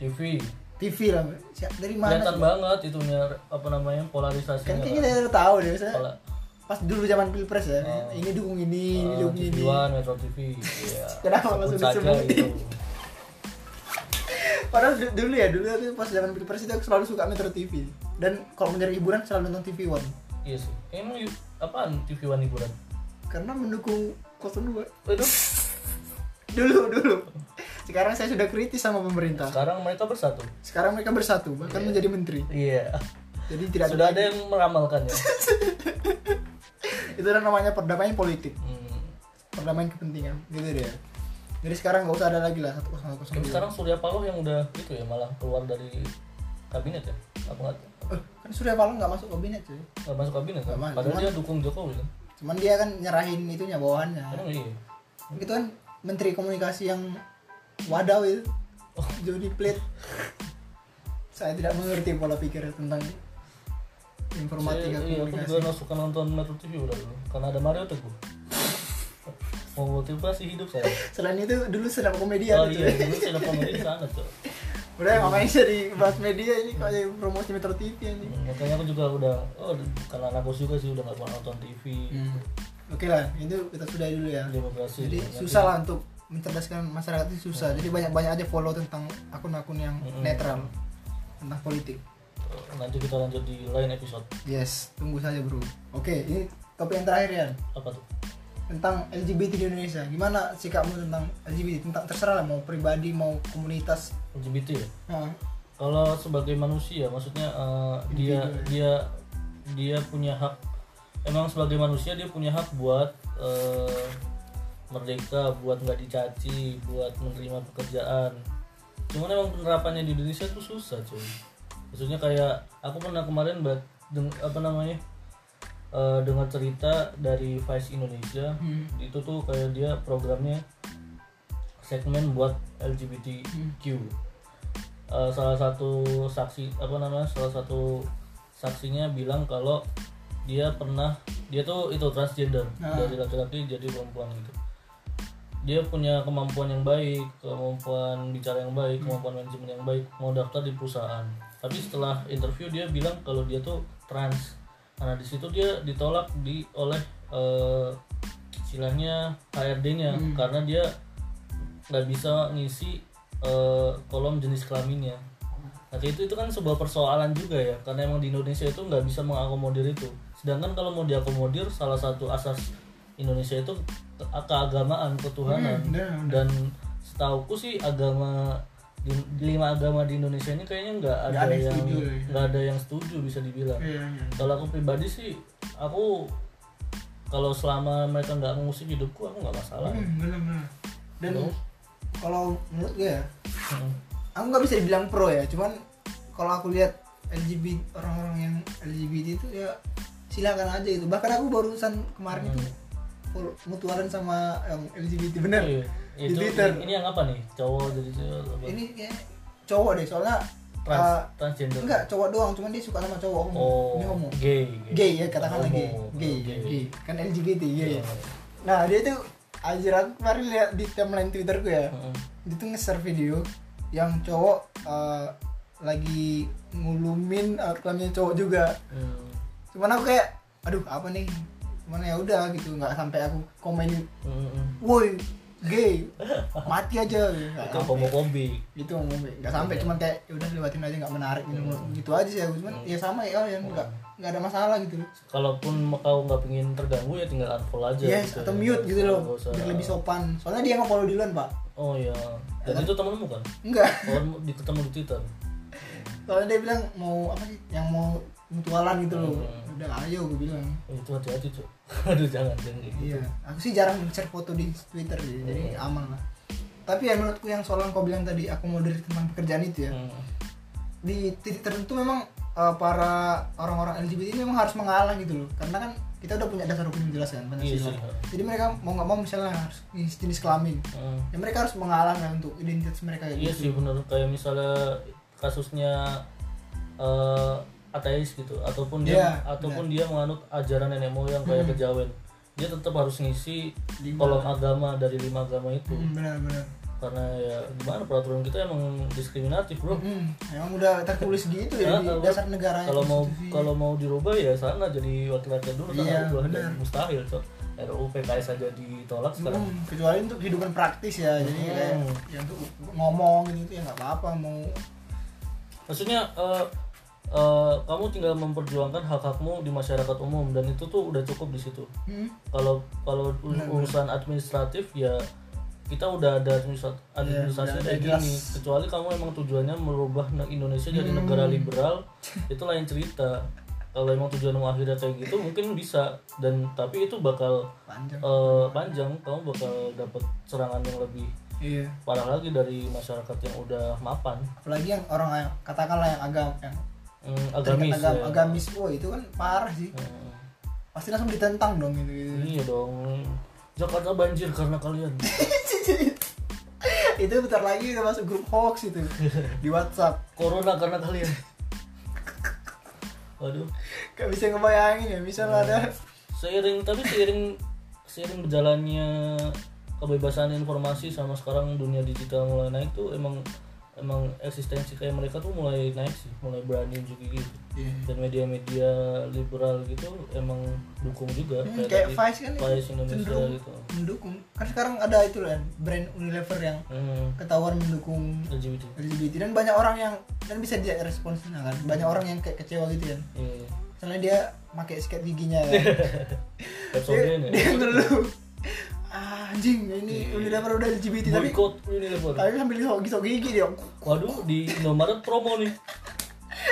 Speaker 1: TV
Speaker 2: TV lah Siap- dari mana
Speaker 1: kelihatan banget itunya apa namanya
Speaker 2: kan
Speaker 1: polarisasinya
Speaker 2: kayaknya kita udah tahu deh misalnya
Speaker 1: Pola-
Speaker 2: pas dulu zaman pilpres ya
Speaker 1: Oh.
Speaker 2: ini dukung ini ini
Speaker 1: Ah,
Speaker 2: dukung ini.
Speaker 1: TV One, Metro TV iya.
Speaker 2: Kenapa masuk
Speaker 1: saja
Speaker 2: disebutin?
Speaker 1: gitu.
Speaker 2: Padahal du- dulu ya dulu aku pas zaman pilpres itu aku selalu suka Metro TV dan kalau mencari hiburan selalu nonton TV One.
Speaker 1: Iya sih. Emang apaan TV One hiburan?
Speaker 2: Karena mendukung 02
Speaker 1: itu
Speaker 2: dulu dulu sekarang saya sudah kritis sama pemerintah.
Speaker 1: Sekarang mereka bersatu.
Speaker 2: Sekarang mereka bersatu bahkan menjadi menteri.
Speaker 1: Iya.
Speaker 2: Jadi tidak
Speaker 1: sudah ada yang meramalkan ya.
Speaker 2: Itu namanya perdamaian politik.
Speaker 1: Hmm.
Speaker 2: perdamaian kepentingan gitu deh jadi sekarang nggak usah ada lagi lah satu kosong
Speaker 1: Tapi sekarang Surya Paloh yang udah itu ya malah keluar dari kabinet ya? Apa nggak?
Speaker 2: Eh, kan Surya Paloh nggak masuk kabinet cuy.
Speaker 1: Nggak masuk kabinet kan? Padahal
Speaker 2: cuman-
Speaker 1: dia dukung Jokowi kan?
Speaker 2: cuman dia kan nyerahin itunya bawahannya.
Speaker 1: Emang iya.
Speaker 2: Itu kan menteri komunikasi yang wadaw itu.
Speaker 1: Oh.
Speaker 2: Jody Plate. Saya tidak mengerti pola pikir tentang informatika
Speaker 1: Saya- iya, aku
Speaker 2: komunikasi.
Speaker 1: juga suka nonton Metro TV udah dulu karena ada Mario Teguh. Mau motivasi hidup saya.
Speaker 2: Selain itu dulu sedang komedian
Speaker 1: oh iya dulu ada komedi di sana tuh
Speaker 2: udah ngapain sih di bahas media ini? Kok jadi promosi Metro TV ini?
Speaker 1: Hmm, makanya aku juga udah oh karena anakku juga sih udah gak pernah nonton TV
Speaker 2: Hmm. oke lah itu kita sudah dulu ya.
Speaker 1: Demokrasi
Speaker 2: jadi susah lah untuk mencerdaskan masyarakat itu susah. Jadi banyak banyak aja follow tentang akun-akun yang
Speaker 1: Mm-mm.
Speaker 2: netral tentang politik.
Speaker 1: Nanti kita lanjut di lain episode.
Speaker 2: Yes tunggu saja bro. Oke ini topik yang terakhir ya
Speaker 1: apa tuh?
Speaker 2: Tentang LGBT di Indonesia. Gimana sikapmu tentang LGBT tentang terserah lah mau pribadi mau komunitas.
Speaker 1: LGBT ya?
Speaker 2: Nah,
Speaker 1: kalau sebagai manusia maksudnya eh, dia dia dia punya hak. Emang sebagai manusia dia punya hak buat eh, merdeka buat nggak dicaci buat menerima pekerjaan. Cuman emang penerapannya di Indonesia tuh susah cuy. Maksudnya kayak aku pernah kemarin buat apa namanya eh, dengar cerita dari Vice Indonesia.
Speaker 2: Hmm.
Speaker 1: itu tuh kayak dia programnya segmen buat LGBTQ Eh, salah satu saksi apa namanya salah satu saksinya bilang kalau dia pernah dia tuh itu transgender.
Speaker 2: Ah.
Speaker 1: dari laki-laki jadi perempuan gitu dia punya kemampuan yang baik kemampuan bicara yang baik kemampuan manajemen yang baik mau daftar di perusahaan tapi setelah interview dia bilang kalau dia tuh trans karena di situ dia ditolak di oleh eh, istilahnya HRD-nya
Speaker 2: Hmm.
Speaker 1: karena dia nggak bisa ngisi eh, kolom jenis kelaminnya. Nah itu itu kan sebuah persoalan juga ya karena emang di Indonesia itu nggak bisa mengakomodir itu. Sedangkan kalau mau diakomodir salah satu asas Indonesia itu ke- keagamaan ketuhanan
Speaker 2: Hmm, benar, benar.
Speaker 1: dan setauku sih agama di, lima agama di Indonesia ini kayaknya nggak ada,
Speaker 2: ada yang ya.
Speaker 1: nggak ada yang setuju bisa dibilang.
Speaker 2: Iya, iya.
Speaker 1: Kalau aku pribadi sih aku kalau selama mereka nggak mengusik hidupku aku nggak masalah.
Speaker 2: Hmm, benar benar dan kalau menurut gue ya
Speaker 1: Hmm.
Speaker 2: aku nggak bisa dibilang pro ya cuman kalau aku lihat LGBT orang-orang yang LGBT itu ya silakan aja gitu bahkan aku barusan kemarin itu mutualan sama yang LGBT bener
Speaker 1: iya.
Speaker 2: di
Speaker 1: Itu
Speaker 2: Twitter
Speaker 1: ini yang apa nih? Cowok jadi apa?
Speaker 2: ini kayak cowok deh soalnya
Speaker 1: Trans,
Speaker 2: uh,
Speaker 1: transgender.
Speaker 2: enggak cowok doang cuman dia suka sama cowok homo
Speaker 1: Oh,
Speaker 2: ini homo
Speaker 1: gay.
Speaker 2: gay ya katakanlah gay
Speaker 1: Homo,
Speaker 2: gay,
Speaker 1: gay.
Speaker 2: gay kan LGBT gay
Speaker 1: Iya.
Speaker 2: nah dia tuh anjir aku kemarin lihat di timeline twitterku ya
Speaker 1: Heeh.
Speaker 2: dia tuh nge-share video yang cowok uh, lagi ngulumin uh, kelaminnya cowok juga
Speaker 1: Hmm.
Speaker 2: cuman aku kayak aduh apa nih cuman ya udah gitu nggak sampai aku komen
Speaker 1: Hmm.
Speaker 2: woi gay mati aja nggak
Speaker 1: Itu
Speaker 2: sampai
Speaker 1: homofobik.
Speaker 2: itu ngomong nggak sampai cuman kayak ya udah lewatin aja nggak menarik gitu gitu aja sih aku cuman ya sama ya nggak nggak ada masalah gitu
Speaker 1: Kalaupun kau nggak pengen terganggu ya tinggal unfollow aja.
Speaker 2: yes
Speaker 1: gitu.
Speaker 2: atau mute gitu loh
Speaker 1: Nggak usah.
Speaker 2: biar lebih sopan soalnya dia nge-follow duluan pak
Speaker 1: Oh iya. Dan itu temenmu kan?
Speaker 2: enggak
Speaker 1: Kalau di ketemu di Twitter.
Speaker 2: soalnya dia bilang mau apa sih yang mau mutualan gitu loh
Speaker 1: Hmm.
Speaker 2: udah ayo gue bilang
Speaker 1: itu hati-hati tuh. Aduh jangan jangan gitu.
Speaker 2: iya aku sih jarang share foto di twitter sih jadi
Speaker 1: Hmm.
Speaker 2: aman lah tapi ya menurutku yang soal yang kau bilang tadi akomodir tentang pekerjaan itu ya
Speaker 1: Hmm.
Speaker 2: di titik tertentu memang uh, para orang-orang LGBT ini memang harus mengalah gitu loh karena kan kita udah punya dasar hukum yang jelas kan
Speaker 1: Iya
Speaker 2: Pancasila
Speaker 1: sih.
Speaker 2: jadi mereka mau nggak mau misalnya harus jenis, kelamin
Speaker 1: Hmm.
Speaker 2: ya mereka harus mengalah kan untuk identitas mereka kayak
Speaker 1: Iya
Speaker 2: gitu
Speaker 1: sih benar kayak misalnya kasusnya eh ateis gitu ataupun dia
Speaker 2: Iya,
Speaker 1: ataupun dia menganut ajaran nenek moyang kayak
Speaker 2: Hmm.
Speaker 1: kejawen dia tetap harus ngisi
Speaker 2: Lima.
Speaker 1: kolom agama dari lima agama itu
Speaker 2: Hmm, benar-benar
Speaker 1: karena ya gimana peraturan kita emang diskriminatif bro
Speaker 2: Hmm, emang udah tertulis gitu ya di
Speaker 1: Nah,
Speaker 2: dasar negaranya
Speaker 1: kalau mau kalau mau dirubah ya sana jadi wakil rakyat dulu
Speaker 2: Iya,
Speaker 1: ubah.
Speaker 2: benar.
Speaker 1: mustahil cok RUU PKS aja ditolak sekarang
Speaker 2: Hmm, kecuali untuk kehidupan praktis ya jadi
Speaker 1: Hmm.
Speaker 2: kayak ya untuk ngomong gitu ya nggak apa-apa mau
Speaker 1: maksudnya eh, eh, kamu tinggal memperjuangkan hak hakmu di masyarakat umum dan itu tuh udah cukup di situ.
Speaker 2: Hmm,
Speaker 1: kalau kalau ur-
Speaker 2: Benar,
Speaker 1: urusan administratif ya kita udah ada administrasi administrasi
Speaker 2: Iya, udah ada
Speaker 1: kayak
Speaker 2: jelas.
Speaker 1: gini kecuali kamu emang tujuannya merubah ne- Indonesia jadi negara
Speaker 2: Hmm.
Speaker 1: liberal itu lain cerita. Kalau emang tujuan akhirnya kayak gitu mungkin bisa. Dan tapi itu bakal
Speaker 2: panjang.
Speaker 1: eh, panjang. Kamu bakal dapat serangan yang lebih
Speaker 2: iya.
Speaker 1: parah lagi dari masyarakat yang udah mapan.
Speaker 2: Apalagi yang orang yang katakanlah yang agam yang
Speaker 1: Hmm, agamis
Speaker 2: agam,
Speaker 1: ya.
Speaker 2: agamis wah itu kan parah sih.
Speaker 1: Hmm,
Speaker 2: pasti langsung ditentang dong gitu gitu.
Speaker 1: Iya dong. Jakarta banjir karena kalian.
Speaker 2: Itu bentar lagi udah masuk grup hoax itu di WhatsApp.
Speaker 1: Corona karena kalian. Waduh.
Speaker 2: Gak bisa ngebayangin ya misalnya ada.
Speaker 1: Seiring tapi seiring seiring berjalannya kebebasan informasi sama sekarang dunia digital mulai naik tuh emang emang eksistensi kayak mereka tuh mulai naik sih mulai berani juga gitu.
Speaker 2: Iya.
Speaker 1: dan media-media liberal gitu emang dukung juga.
Speaker 2: Hmm, kayak
Speaker 1: tadi
Speaker 2: Vice kan
Speaker 1: Vice Indonesia
Speaker 2: cenderung
Speaker 1: gitu.
Speaker 2: mendukung. Kan sekarang ada itu kan brand Unilever yang
Speaker 1: hmm,
Speaker 2: ketahuan mendukung
Speaker 1: LGBT
Speaker 2: LGBT dan banyak orang yang dan bisa dia responsnya kan. Banyak orang yang kayak kecewa gitu kan.
Speaker 1: Iya
Speaker 2: misalnya dia pakai sikat giginya kan. Dia,
Speaker 1: ya.
Speaker 2: Dia ngeluh "Ah, anjing ini Unilever udah LGBT tapi
Speaker 1: boykot Unilever.
Speaker 2: Tapi sambil gisok gigi dia.
Speaker 1: Waduh di Indomaret promo nih.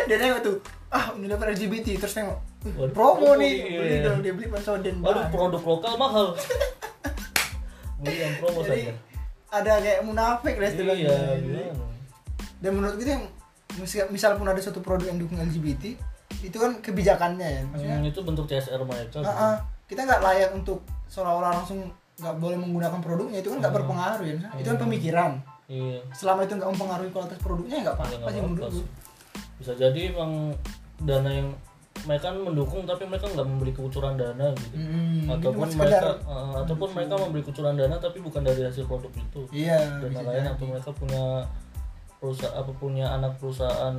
Speaker 2: Dia nengok tuh ah Unilever LGBT terus nengok "Ih,
Speaker 1: Waduh,
Speaker 2: promo,
Speaker 1: promo
Speaker 2: nih.
Speaker 1: nih,
Speaker 2: beli
Speaker 1: iya.
Speaker 2: dong dia beli Pepsodent
Speaker 1: waduh produk lokal mahal. Beli yang promo
Speaker 2: jadi
Speaker 1: saja.
Speaker 2: ada kayak munafik lah istilahnya.
Speaker 1: Iya
Speaker 2: dan menurut kita yang misal, misal pun ada suatu produk yang dukung LGBT itu kan kebijakannya ya maksudnya.
Speaker 1: Hmm, itu bentuk CSR mereka
Speaker 2: ah, ah, kita nggak layak untuk seolah-olah langsung nggak boleh menggunakan produknya itu kan nggak berpengaruh ya Maksudnya itu kan pemikiran.
Speaker 1: Iya.
Speaker 2: Selama itu nggak mempengaruhi kualitas produknya ya nggak apa-apa
Speaker 1: nggak
Speaker 2: sih
Speaker 1: sih. bisa jadi emang dana yang mereka kan mendukung tapi mereka nggak memberi kekucuran dana gitu.
Speaker 2: Hmm,
Speaker 1: ataupun mereka eh, ataupun mereka memberi kucuran dana tapi bukan dari hasil produk itu.
Speaker 2: Iya
Speaker 1: dan
Speaker 2: bisa
Speaker 1: lain
Speaker 2: jadi.
Speaker 1: atau mereka punya perusahaan apa punya anak perusahaan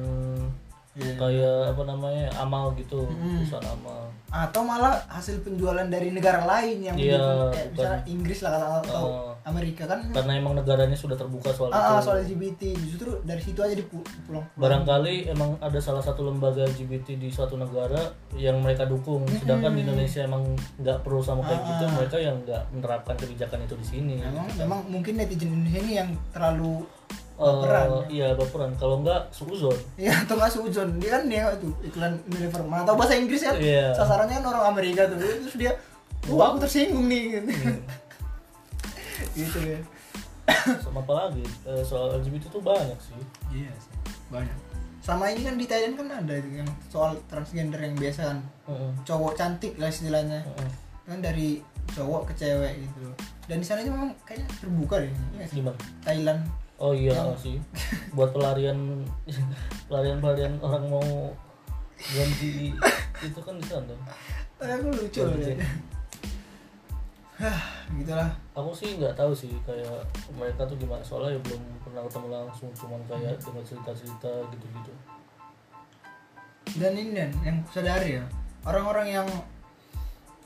Speaker 2: Iya.
Speaker 1: kayak apa namanya amal gitu
Speaker 2: Hmm.
Speaker 1: perusahaan amal.
Speaker 2: Atau malah hasil penjualan dari negara lain yang
Speaker 1: Iya,
Speaker 2: mendukung, kayak misalnya Inggris lah atau atau
Speaker 1: Oh.
Speaker 2: Amerika kan.
Speaker 1: Karena emang negaranya sudah terbuka soal
Speaker 2: ah, ah,
Speaker 1: itu.
Speaker 2: soal LGBT justru dari situ aja dipu- pulang
Speaker 1: barangkali emang ada salah satu lembaga LGBT di suatu negara yang mereka dukung. Sedangkan di Indonesia emang nggak perlu sama kayak gitu mereka yang nggak menerapkan kebijakan itu di sini.
Speaker 2: Memang memang mungkin netizen Indonesia ini yang terlalu Baperan.
Speaker 1: Iya baperan. Kalau nggak suzon
Speaker 2: ya atau nggak suzon dia kan dia tuh iklan Unilever mana tahu bahasa Inggris kan?
Speaker 1: Iya.
Speaker 2: sasarannya kan orang Amerika tuh. Terus dia wah aku tersinggung nih. Gitu,
Speaker 1: Hmm.
Speaker 2: gitu ya.
Speaker 1: Sama apa lagi? Eh, soal LGBT itu banyak sih.
Speaker 2: Iya sih banyak. Sama ini kan di Thailand kan ada itu yang soal transgender yang biasa kan.
Speaker 1: Heeh,
Speaker 2: cowok cantik lah istilahnya.
Speaker 1: Heeh.
Speaker 2: kan dari cowok ke cewek gitu. Loh. dan di sana itu memang kayaknya terbuka deh. Iya
Speaker 1: gimana?
Speaker 2: Thailand
Speaker 1: oh iya. Sih. Buat pelarian pelarian pelarian orang mau ganti itu kan di sana
Speaker 2: Tapi aku lucu loh ya. Hah, gitulah
Speaker 1: aku sih nggak tahu sih kayak mereka tuh gimana. Soalnya ya belum pernah ketemu langsung cuman kayak dengar cerita cerita gitu gitu
Speaker 2: dan ini dan yang sadari ya orang-orang yang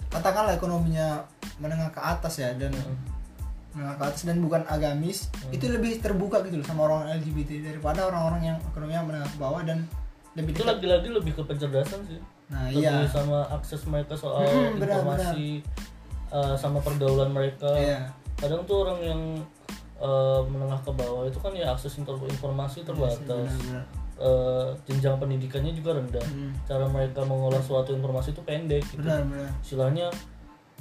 Speaker 2: katakanlah ekonominya menengah ke atas ya dan menengah ke atas dan bukan agamis itu lebih terbuka gitu loh sama orang LGBT daripada orang-orang yang ekonominya menengah ke bawah dan lebih
Speaker 1: itu lagi-lagi lebih ke pencerdasan sih.
Speaker 2: Nah
Speaker 1: lebih
Speaker 2: iya.
Speaker 1: sama akses mereka soal
Speaker 2: Hmm, benar,
Speaker 1: informasi eh, sama pergaulan mereka.
Speaker 2: Iya.
Speaker 1: Kadang tuh orang yang eh, menengah ke bawah itu kan ya akses informasi terbatas.
Speaker 2: benar-benar.
Speaker 1: Eh, jenjang pendidikannya juga rendah.
Speaker 2: Hmm,
Speaker 1: cara mereka mengolah suatu informasi itu pendek gitu.
Speaker 2: Benar-benar
Speaker 1: istilahnya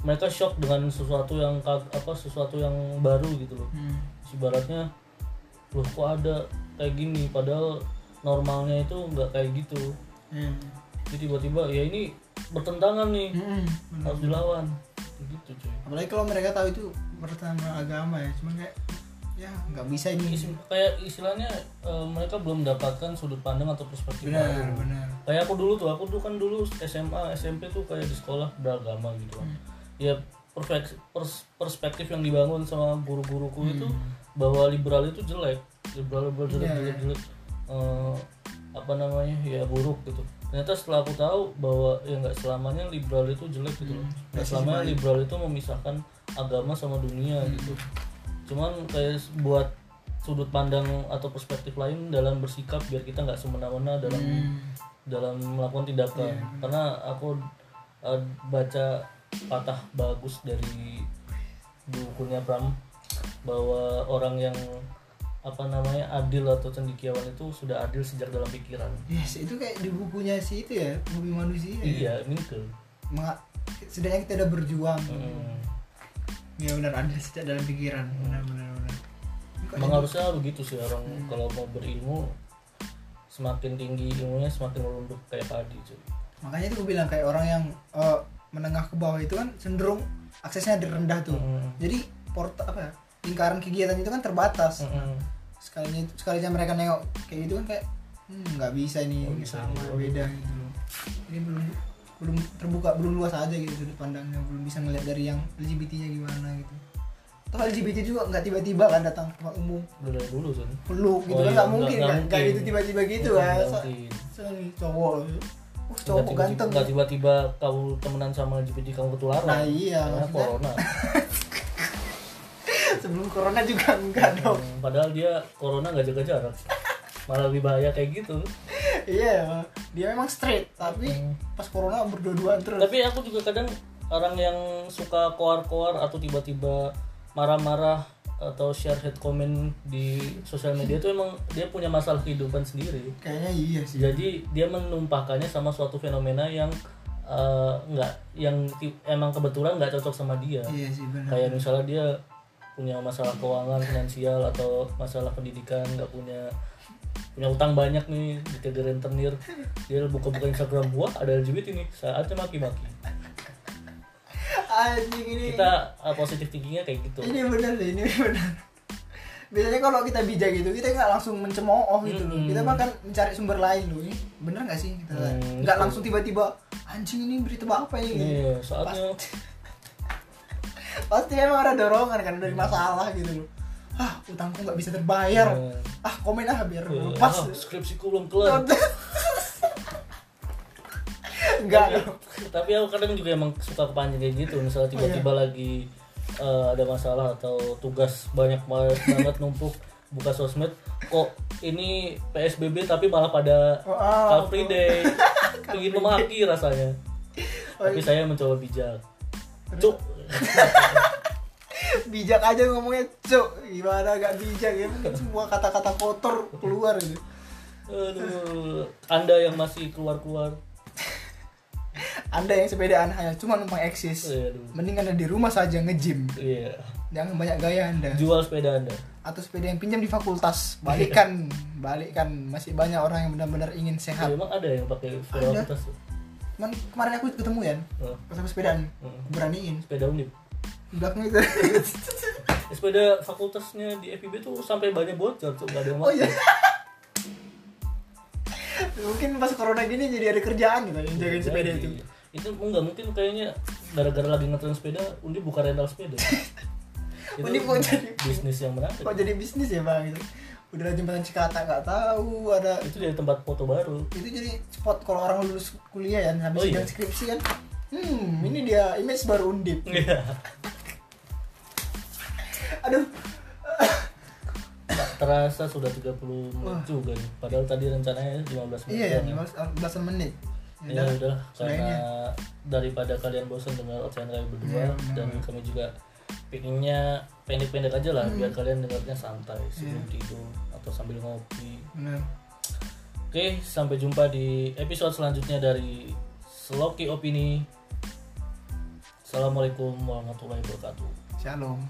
Speaker 1: mereka shock dengan sesuatu yang apa sesuatu yang baru gitu loh.
Speaker 2: Hmm,
Speaker 1: ibaratnya loh kok ada kayak gini? Padahal normalnya itu nggak kayak gitu.
Speaker 2: Iya.
Speaker 1: jadi tiba-tiba ya ini bertentangan nih.
Speaker 2: Hmm, benar.
Speaker 1: harus dilawan. Gitu cuy.
Speaker 2: Apalagi kalau mereka tahu itu pertama agama ya. Cuman kayak ya nggak bisa ini.
Speaker 1: Is- kayak istilahnya eh, mereka belum mendapatkan sudut pandang atau perspektif
Speaker 2: benar
Speaker 1: baru.
Speaker 2: benar.
Speaker 1: Kayak aku dulu tuh aku tuh kan dulu SMA SMP tuh kayak di sekolah beragama gitu kan ya perfek- pers- perspektif yang dibangun sama guru-guruku itu bahwa liberal itu jelek. Liberal liberal jelek
Speaker 2: Iya.
Speaker 1: jelek jelek. Eh, apa namanya? Ya buruk gitu. Ternyata setelah aku tahu bahwa ya nggak selamanya liberal itu jelek gitu loh. Nggak selamanya liberal itu memisahkan agama sama dunia gitu. Cuman kayak buat sudut pandang atau perspektif lain dalam bersikap biar kita nggak semena-mena dalam
Speaker 2: Hmm.
Speaker 1: dalam melakukan tindakan. Karena aku uh, baca patah bagus dari bukunya Pram bahwa orang yang apa namanya adil atau cendikiawan itu sudah adil sejak dalam pikiran.
Speaker 2: Yes itu kayak di bukunya si itu ya bumi manusia
Speaker 1: iya Minkel
Speaker 2: setidaknya kita udah berjuang.
Speaker 1: Hmm.
Speaker 2: ya benar adil sejak dalam pikiran. Benar benar benar. Kok
Speaker 1: emang harusnya begitu sih orang kalau mau berilmu semakin tinggi ilmunya semakin merunduk kayak padi cuy.
Speaker 2: Makanya itu gue bilang kayak orang yang eh, menengah ke bawah itu kan cenderung aksesnya rendah tuh.
Speaker 1: Hmm.
Speaker 2: jadi porta apa ya lingkaran kegiatan itu kan terbatas.
Speaker 1: Mm-mm.
Speaker 2: sekalinya sekalinya mereka nengok kayak gitu kan kayak hmm, nggak bisa ini
Speaker 1: Oh, bisa.
Speaker 2: sama beda gitu. loh. Ini belum belum terbuka belum luas aja gitu sudut pandangnya. Belum bisa ngeliat dari yang LGBT-nya gimana gitu. Toh LGBT juga nggak tiba-tiba kan datang ke tempat umum.
Speaker 1: Udah dari dulu kan
Speaker 2: peluk gitu
Speaker 1: Oh
Speaker 2: kan
Speaker 1: iya,
Speaker 2: nggak mungkin
Speaker 1: nggak-
Speaker 2: kan?
Speaker 1: nggak
Speaker 2: gitu
Speaker 1: mungkin.
Speaker 2: tiba-tiba gitu kan.
Speaker 1: mungkin.
Speaker 2: Sorry, cowok uh, cowok
Speaker 1: tiba-tiba-
Speaker 2: ganteng.
Speaker 1: nggak tiba-tiba kau temenan sama LGBT kamu ketularan?
Speaker 2: Nah, iya,
Speaker 1: Karena
Speaker 2: maksudnya-
Speaker 1: corona.
Speaker 2: Sebelum corona juga enggak dong.
Speaker 1: Hmm, padahal dia corona nggak jaga jarak. Malah lebih bahaya kayak gitu.
Speaker 2: Iya dia memang straight tapi
Speaker 1: Hmm.
Speaker 2: pas corona berdua-duaan terus.
Speaker 1: Tapi aku juga kadang orang yang suka koar-koar atau tiba-tiba marah-marah atau share hate comment di sosial media itu emang dia punya masalah kehidupan sendiri.
Speaker 2: Kayaknya iya sih.
Speaker 1: Jadi dia menumpahkannya sama suatu fenomena yang eh, nggak yang emang kebetulan nggak cocok sama dia.
Speaker 2: Iya sih benar.
Speaker 1: Kayak misalnya dia punya masalah keuangan finansial atau masalah pendidikan nggak punya punya utang banyak nih ditegur rentenir dia buka-buka Instagram gua ada LGBT nih saatnya maki-maki
Speaker 2: anjing ini.
Speaker 1: Kita uh, positif thinkingnya kayak gitu.
Speaker 2: Ini benar deh ini benar biasanya kalau kita bijak gitu kita nggak langsung mencemooh gitu loh.
Speaker 1: Mm-mm.
Speaker 2: kita bahkan mencari sumber lain loh ini. Bener nggak sih? Kita
Speaker 1: Hmm,
Speaker 2: nggak
Speaker 1: gitu.
Speaker 2: langsung tiba-tiba anjing ini berita apa ini? Gitu.
Speaker 1: Iya, saatnya
Speaker 2: pasti. Emang ada dorongan kan dari masalah gitu loh. Ah utangku nggak bisa terbayar.
Speaker 1: Iya.
Speaker 2: ah komen ah biar
Speaker 1: eh,
Speaker 2: lepas.
Speaker 1: ah, skripsiku belum kelar
Speaker 2: enggak.
Speaker 1: Tapi, aku kadang juga emang suka kepanjang kayak gitu. Misalnya tiba-tiba
Speaker 2: iya.
Speaker 1: lagi eh, ada masalah atau tugas banyak banget numpuk buka sosmed kok ini PSBB tapi malah pada
Speaker 2: Oh, ah,
Speaker 1: Car Free Day. Ingin memaki rasanya.
Speaker 2: Oh,
Speaker 1: tapi
Speaker 2: iya.
Speaker 1: saya mencoba bijak. Cuk.
Speaker 2: Bijak aja ngomongnya cuk. Gimana? Gak bijak ya. Mungkin semua kata-kata kotor keluar gitu.
Speaker 1: Aduh. Anda yang masih keluar-keluar
Speaker 2: anda yang sepedaan hanya cuma numpang eksis.
Speaker 1: Aduh
Speaker 2: mending anda di rumah saja nge-gym.
Speaker 1: Iya.
Speaker 2: Jangan banyak gaya anda.
Speaker 1: Jual sepeda anda.
Speaker 2: Atau sepeda yang pinjam di fakultas. Balikkan balikkan masih banyak orang yang benar-benar ingin sehat.
Speaker 1: Ya, emang ada yang pakai sepeda
Speaker 2: Ada.
Speaker 1: fakultas
Speaker 2: cuman kemarin aku ketemu ya
Speaker 1: Oh,
Speaker 2: pas aku sepedaan.
Speaker 1: Hmm.
Speaker 2: beraniin.
Speaker 1: Sepeda unip?
Speaker 2: Di belakang itu.
Speaker 1: Ya, sepeda fakultasnya di FIB tuh sampai banyak bocor tuh nggak ada yang
Speaker 2: oh iya. Mungkin pas corona gini jadi ada kerjaan gitu yang jagain sepeda itu
Speaker 1: itu enggak mungkin kayaknya gara-gara lagi ngetren sepeda undi buka rental sepeda. Itu
Speaker 2: Undi mau jadi-
Speaker 1: bisnis yang menarik.
Speaker 2: Kok jadi bisnis ya bang gitu. Udah jembatan Cikata nggak tahu ada
Speaker 1: itu jadi tempat foto baru.
Speaker 2: Itu jadi spot kalau orang lulus kuliah ya habis
Speaker 1: Oh, iya.
Speaker 2: skripsi kan. Hmm ini dia image baru undip
Speaker 1: Iya.
Speaker 2: aduh.
Speaker 1: Terasa sudah 30 menit
Speaker 2: Wah.
Speaker 1: juga nih. Padahal tadi rencananya 15 menit
Speaker 2: iya ya
Speaker 1: doang
Speaker 2: lima belasan menit
Speaker 1: ya udah karena
Speaker 2: ya.
Speaker 1: daripada kalian bosan dengar ocehan kami berdua
Speaker 2: Iya, benar.
Speaker 1: dan kami juga pengennya pendek-pendek aja lah
Speaker 2: Hmm.
Speaker 1: biar kalian dengarnya santai sebelum
Speaker 2: Iya.
Speaker 1: tidur atau sambil ngopi
Speaker 2: benar
Speaker 1: Oke, sampai jumpa di episode selanjutnya dari Seloki Opini. Assalamualaikum warahmatullahi wabarakatuh.
Speaker 2: shalom